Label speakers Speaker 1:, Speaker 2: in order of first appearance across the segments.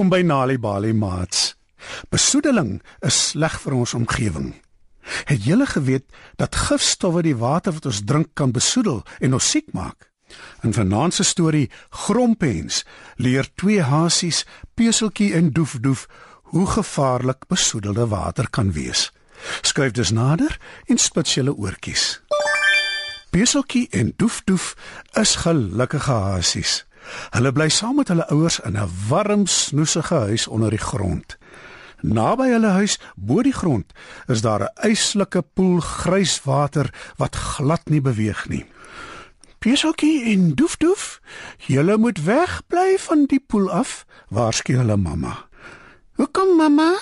Speaker 1: Welkom by Nali Bali Mats. Besoedeling is sleg vir ons omgewing. Het julle geweet dat gifstowwe die water wat ons drink kan besoedel en ons siek maak? In vanaand se storie Grompens leer twee hasies, Peseltjie en Doefdoef, hoe gevaarlik besoedelde water kan wees. Skryf dus nader en spits julle oortjies. Peseltjie en Doefdoef is gelukkige hasies. Hulle bly saam met hulle ouers in 'n warm, snoesige huis onder die grond. Naby hulle huis, bo die grond, is daar 'n yslike poel grys water wat glad nie beweeg nie. Pieseltjie en Doefdoef, julle moet wegbly van die poel af, waarsku hulle mamma. "Hoekom, mamma?"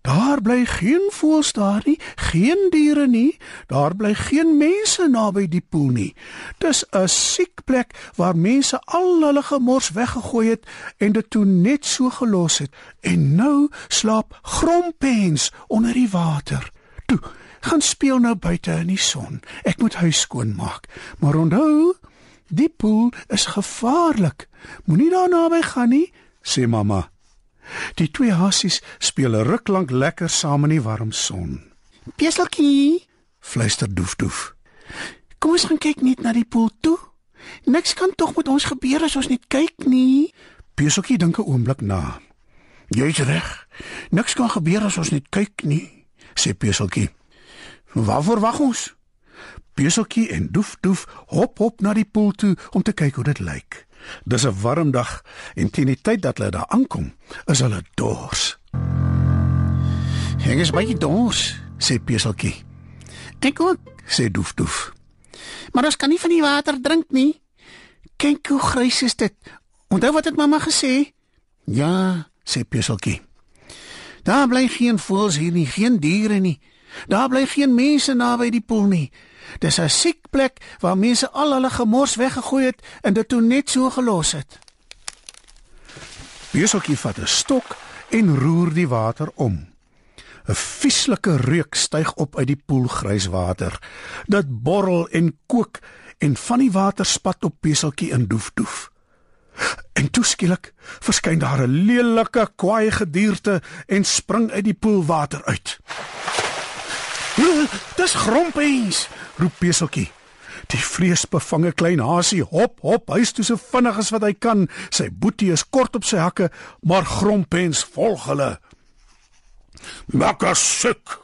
Speaker 1: Daar bly geen voëls daar nie, geen diere nie, daar bly geen mense naby die poel nie. Dis 'n siek plek waar mense al hulle gemors weggegooi het en dit toe net so gelos het. En nou slaap grompens onder die water. Toe, gaan speel nou buite in die son. Ek moet huis skoon maak. Maar onthou, die poel is gevaarlik. Moenie daar naby gaan nie, sê mamma. Die twee hassies speel 'n ruk lank lekker saam in die warm son.
Speaker 2: "Peseltjie,"
Speaker 1: fluister Doefdoef.
Speaker 2: "Kom ons gaan kyk net na die poel toe. Niks kan tog met ons gebeur as ons net kyk nie."
Speaker 1: Peseltjie dink 'n oomblik na. "Jy's reg. Niks kan gebeur as ons net kyk nie," sê Peseltjie. "Waarvoor wag ons?" Peseltjie en Doefdoef hop hop na die poel toe om te kyk hoe dit lyk. Dis 'n warm dag en teen die tyd dat hulle daar aankom, is hulle dors.
Speaker 2: "Ek is baie dors,"
Speaker 1: sê Peseltjie.
Speaker 2: "Ek ook,"
Speaker 1: sê Doefdoef.
Speaker 2: "Maar ons kan nie van die water drink nie. Kyk hoe grys is dit. Onthou wat het mamma gesê?"
Speaker 1: "Ja," sê Peseltjie.
Speaker 2: "Daar bly geen voëls hier nie, geen diere nie. Daar bly geen mense naby die poel nie. Dis 'n siek plek waar mense al hulle gemors weggegooi het en dit toe net so gelos het."
Speaker 1: Peseltjie vat 'n stok en roer die water om. 'n Vieslike reuk styg op uit die poelgrys water. Dit borrel en kook en van die water spat op Peseltjie in doefdoef. En toeskielik verskyn daar 'n lelike kwaai gedierte en spring uit die poelwater uit. "Dis grompens!" roep Peseltjie. Die vreesbevange klein hasie hop hop huis toe so vinnig as wat hy kan. Sy boetie is kort op sy hakke, maar grompens volg hulle. "Wakker suk!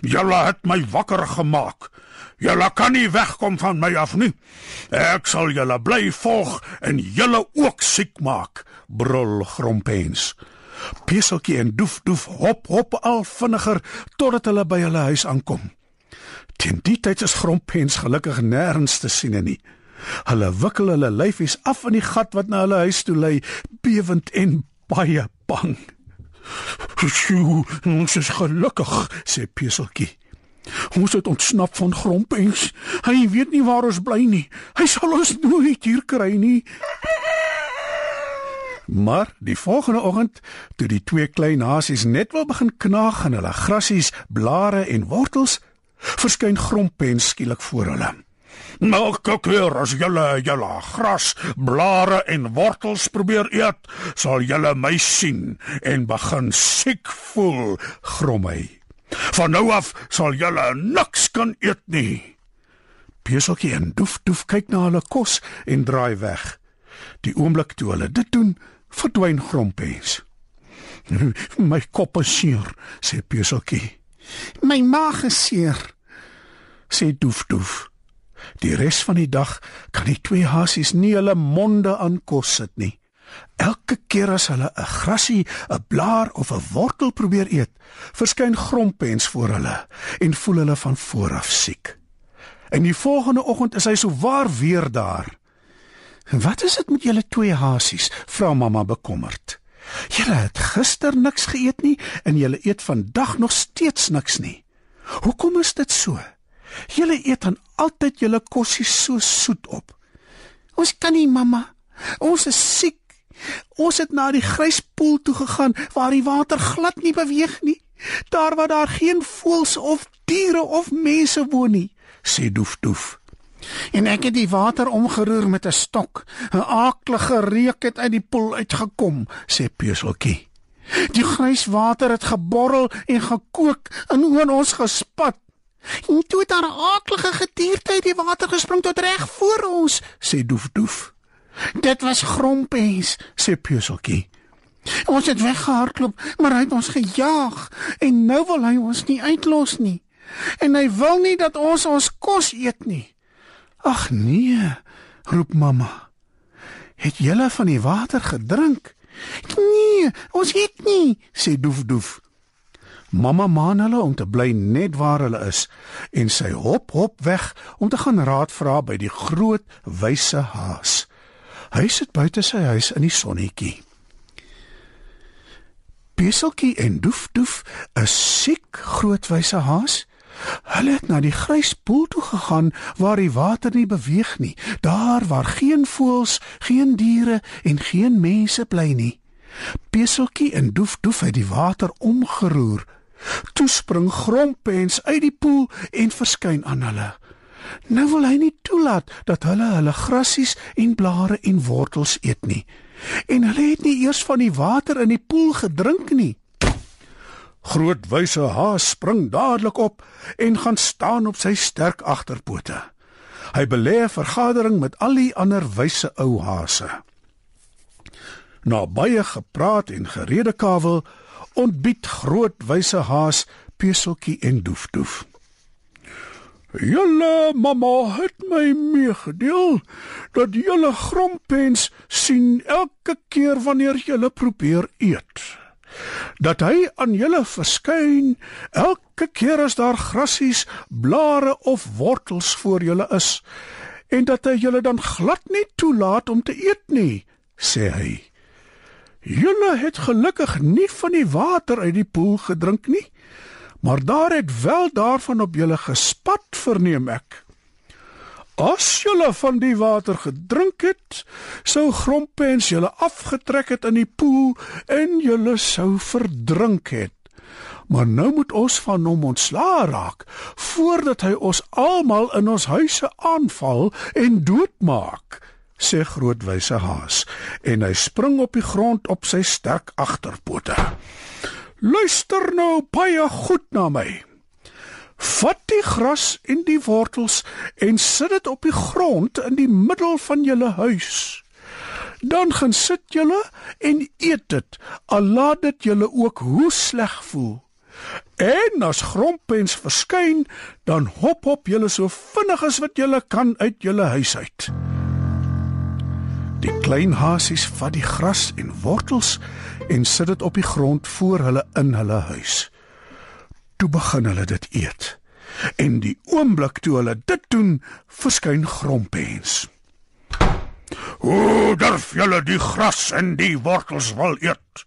Speaker 1: Julle het my wakker gemaak. Julle kan nie wegkom van my af nie. Ek sal julle bly volg en julle ook siek maak," brul grompens. Peseltjie en Doefdoef hop hop al vinniger totdat hulle by hulle huis aankom. Teen die tyd is Grompens gelukkig nêrens te sien nie. Hulle wikkel hulle lyfies af in die gat wat na hulle huis toe lei, bewend en baie bang. "Sjoe, ons is gelukkig," sê Peseltjie. "Ons het ontsnap van Grompens. Hy weet nie waar ons bly nie. Hy sal ons nooit hier kry nie." Maar die volgende oggend, toe die twee klein nasies net wil begin knaag aan hulle grasies, blare en wortels, verskyn Grompen skielik voor hulle. "Nou kyk hier, as julle julle gras, blare en wortels probeer eet, sal julle my sien en begin siek voel," grom hy. "Van nou af sal julle niks kan eet nie." Peseltjie en Doefdoef kyk na hulle kos en draai weg. Die oomblik toe hulle dit doen, verdwyn Grompens. "My kop is seer," sê Peseltjie.
Speaker 2: "My maag is seer,"
Speaker 1: sê Doefdoef. Die res van die dag kan die twee hasies nie hulle monde aan kos sit nie. Elke keer as hulle 'n grasie, 'n blaar of 'n wortel probeer eet, verskyn Grompens voor hulle en voel hulle van vooraf siek. En die volgende oggend is hy so waar weer daar. "Wat is dit met julle twee hasies?" vra mamma bekommerd. "Julle het gister niks geëet nie en julle eet vandag nog steeds niks nie. Hoekom is dit so? Julle eet dan altyd julle kosse so soet op."
Speaker 2: "Ons kan nie, mamma. Ons is siek. Ons het na die gryspoel toe gegaan waar die water glad nie beweeg nie. Daar waar daar geen voëls of diere of mense woon nie,"
Speaker 1: sê Doefdoef.
Speaker 2: En ek het die water omgeroer met 'n stok. 'n Aaklige reuk het uit die poel uitgekom, sê Peuseltjie. Die grys water het geborrel en gekook en oor ons gespat. En toe het daar 'n aaklige gedierte uit die water gespring tot reg voor ons, sê Doef Doef. Dit was Grompens, sê Peuseltjie. Ons het weggehardloop, maar hy het ons gejaag en nou wil hy ons nie uitlos nie. En hy wil nie dat ons ons kos eet nie.
Speaker 1: Ag nee, roep mamma. Het julle van die water gedrink?
Speaker 2: Nee, ons het nie, sê Doef Doef.
Speaker 1: Mamma maan hulle om te bly net waar hulle is en sy hop hop weg om te gaan raad vra by die groot wyse haas. Hy sit buite sy huis in die sonnetjie. Beseltjie en Doef Doef, 'n siek groot wyse haas, hulle het na die gryspoel toe gegaan waar die water nie beweeg nie, daar waar geen voëls, geen diere en geen mense bly nie. Beseltjie en Doef Doef het die water omgeroer Toe spring Grompens uit die poel en verskyn aan hulle. Nou wil hy nie toelaat dat hulle hulle grassies en blare en wortels eet nie. En hulle het nie eers van die water in die poel gedrink nie. Groot wyse haas spring dadelik op en gaan staan op sy sterk agterpote. Hy belê 'n vergadering met al die ander wyse ou haase. Na baie gepraat en geredekawel ontbied groot wyse haas Peseltjie en Doefdoef. Julle mamma het my meegedeel dat julle grompens sien elke keer wanneer julle probeer eet. Dat hy aan julle verskyn elke keer as daar grassies, blare of wortels voor julle is en dat hy julle dan glad nie toelaat om te eet nie, sê hy. Julle het gelukkig nie van die water uit die poel gedrink nie, maar daar het wel daarvan op julle gespat, verneem ek. As julle van die water gedrink het, sou Grompens julle afgetrek het in die poel en julle sou verdrink het. Maar nou moet ons van hom ontslaa raak voordat hy ons almal in ons huise aanval en doodmaak sê grootwyse haas en hy spring op die grond op sy sterk agterpote. Luister nou baie goed na my. Vat die gras en die wortels en sit dit op die grond in die middel van julle huis. Dan gaan sit julle en eet dit, al laat dit julle ook hoe sleg voel. En as grompens verskyn, dan hop hop julle so vinnig as wat julle kan uit julle huis uit. Die klein hasies vat die gras en wortels en sit dit op die grond voor hulle in hulle huis. Toe begin hulle dit eet. En die oomblik toe hulle dit doen, verskyn Grompens. "O, durf julle die gras en die wortels wil eet?"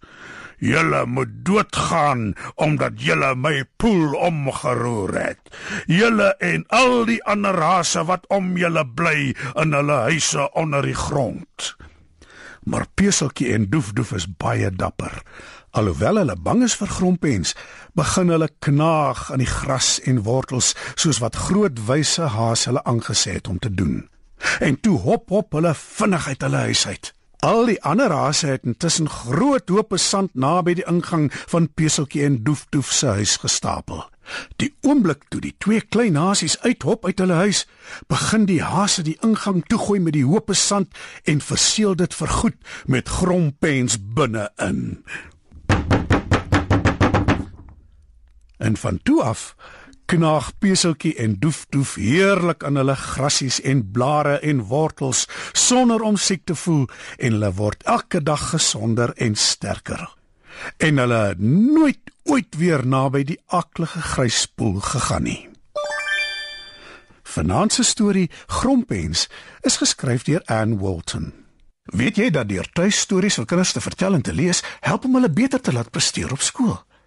Speaker 1: Julle moet doodgaan omdat julle my poel omgeroer het. Julle en al die ander rase wat om julle bly in hulle huise onder die grond. Maar Peseltjie en Doefdoef is baie dapper. Alhoewel hulle bang is vir grompens, begin hulle knaag aan die gras en wortels soos wat groot wyse haas hulle aangesê het om te doen. En toe hop hop hulle vinnig uit hulle huis uit. Al die ander rase het intussen groot hope sand naby die ingang van Peseltjie en Doefdoef se huis gestapel. Die oomblik toe die twee klein hasies uithop uit hulle huis, begin die hase die ingang toegooi met die hope sand en verseël dit vergoed met grompens binne-in. En van toe af knaag Peseltjie en Doef Doef heerlik aan hulle grassies en blare en wortels sonder om siek te voel en hulle word elke dag gesonder en sterker. En hulle nooit ooit weer naby die aklige gryspoel gegaan nie. Vanaand se storie Grompens is geskryf deur Anne Walton. Weet jy dat deur tuistories vir kinders te vertel en te lees help om hulle beter te laat presteer op skool?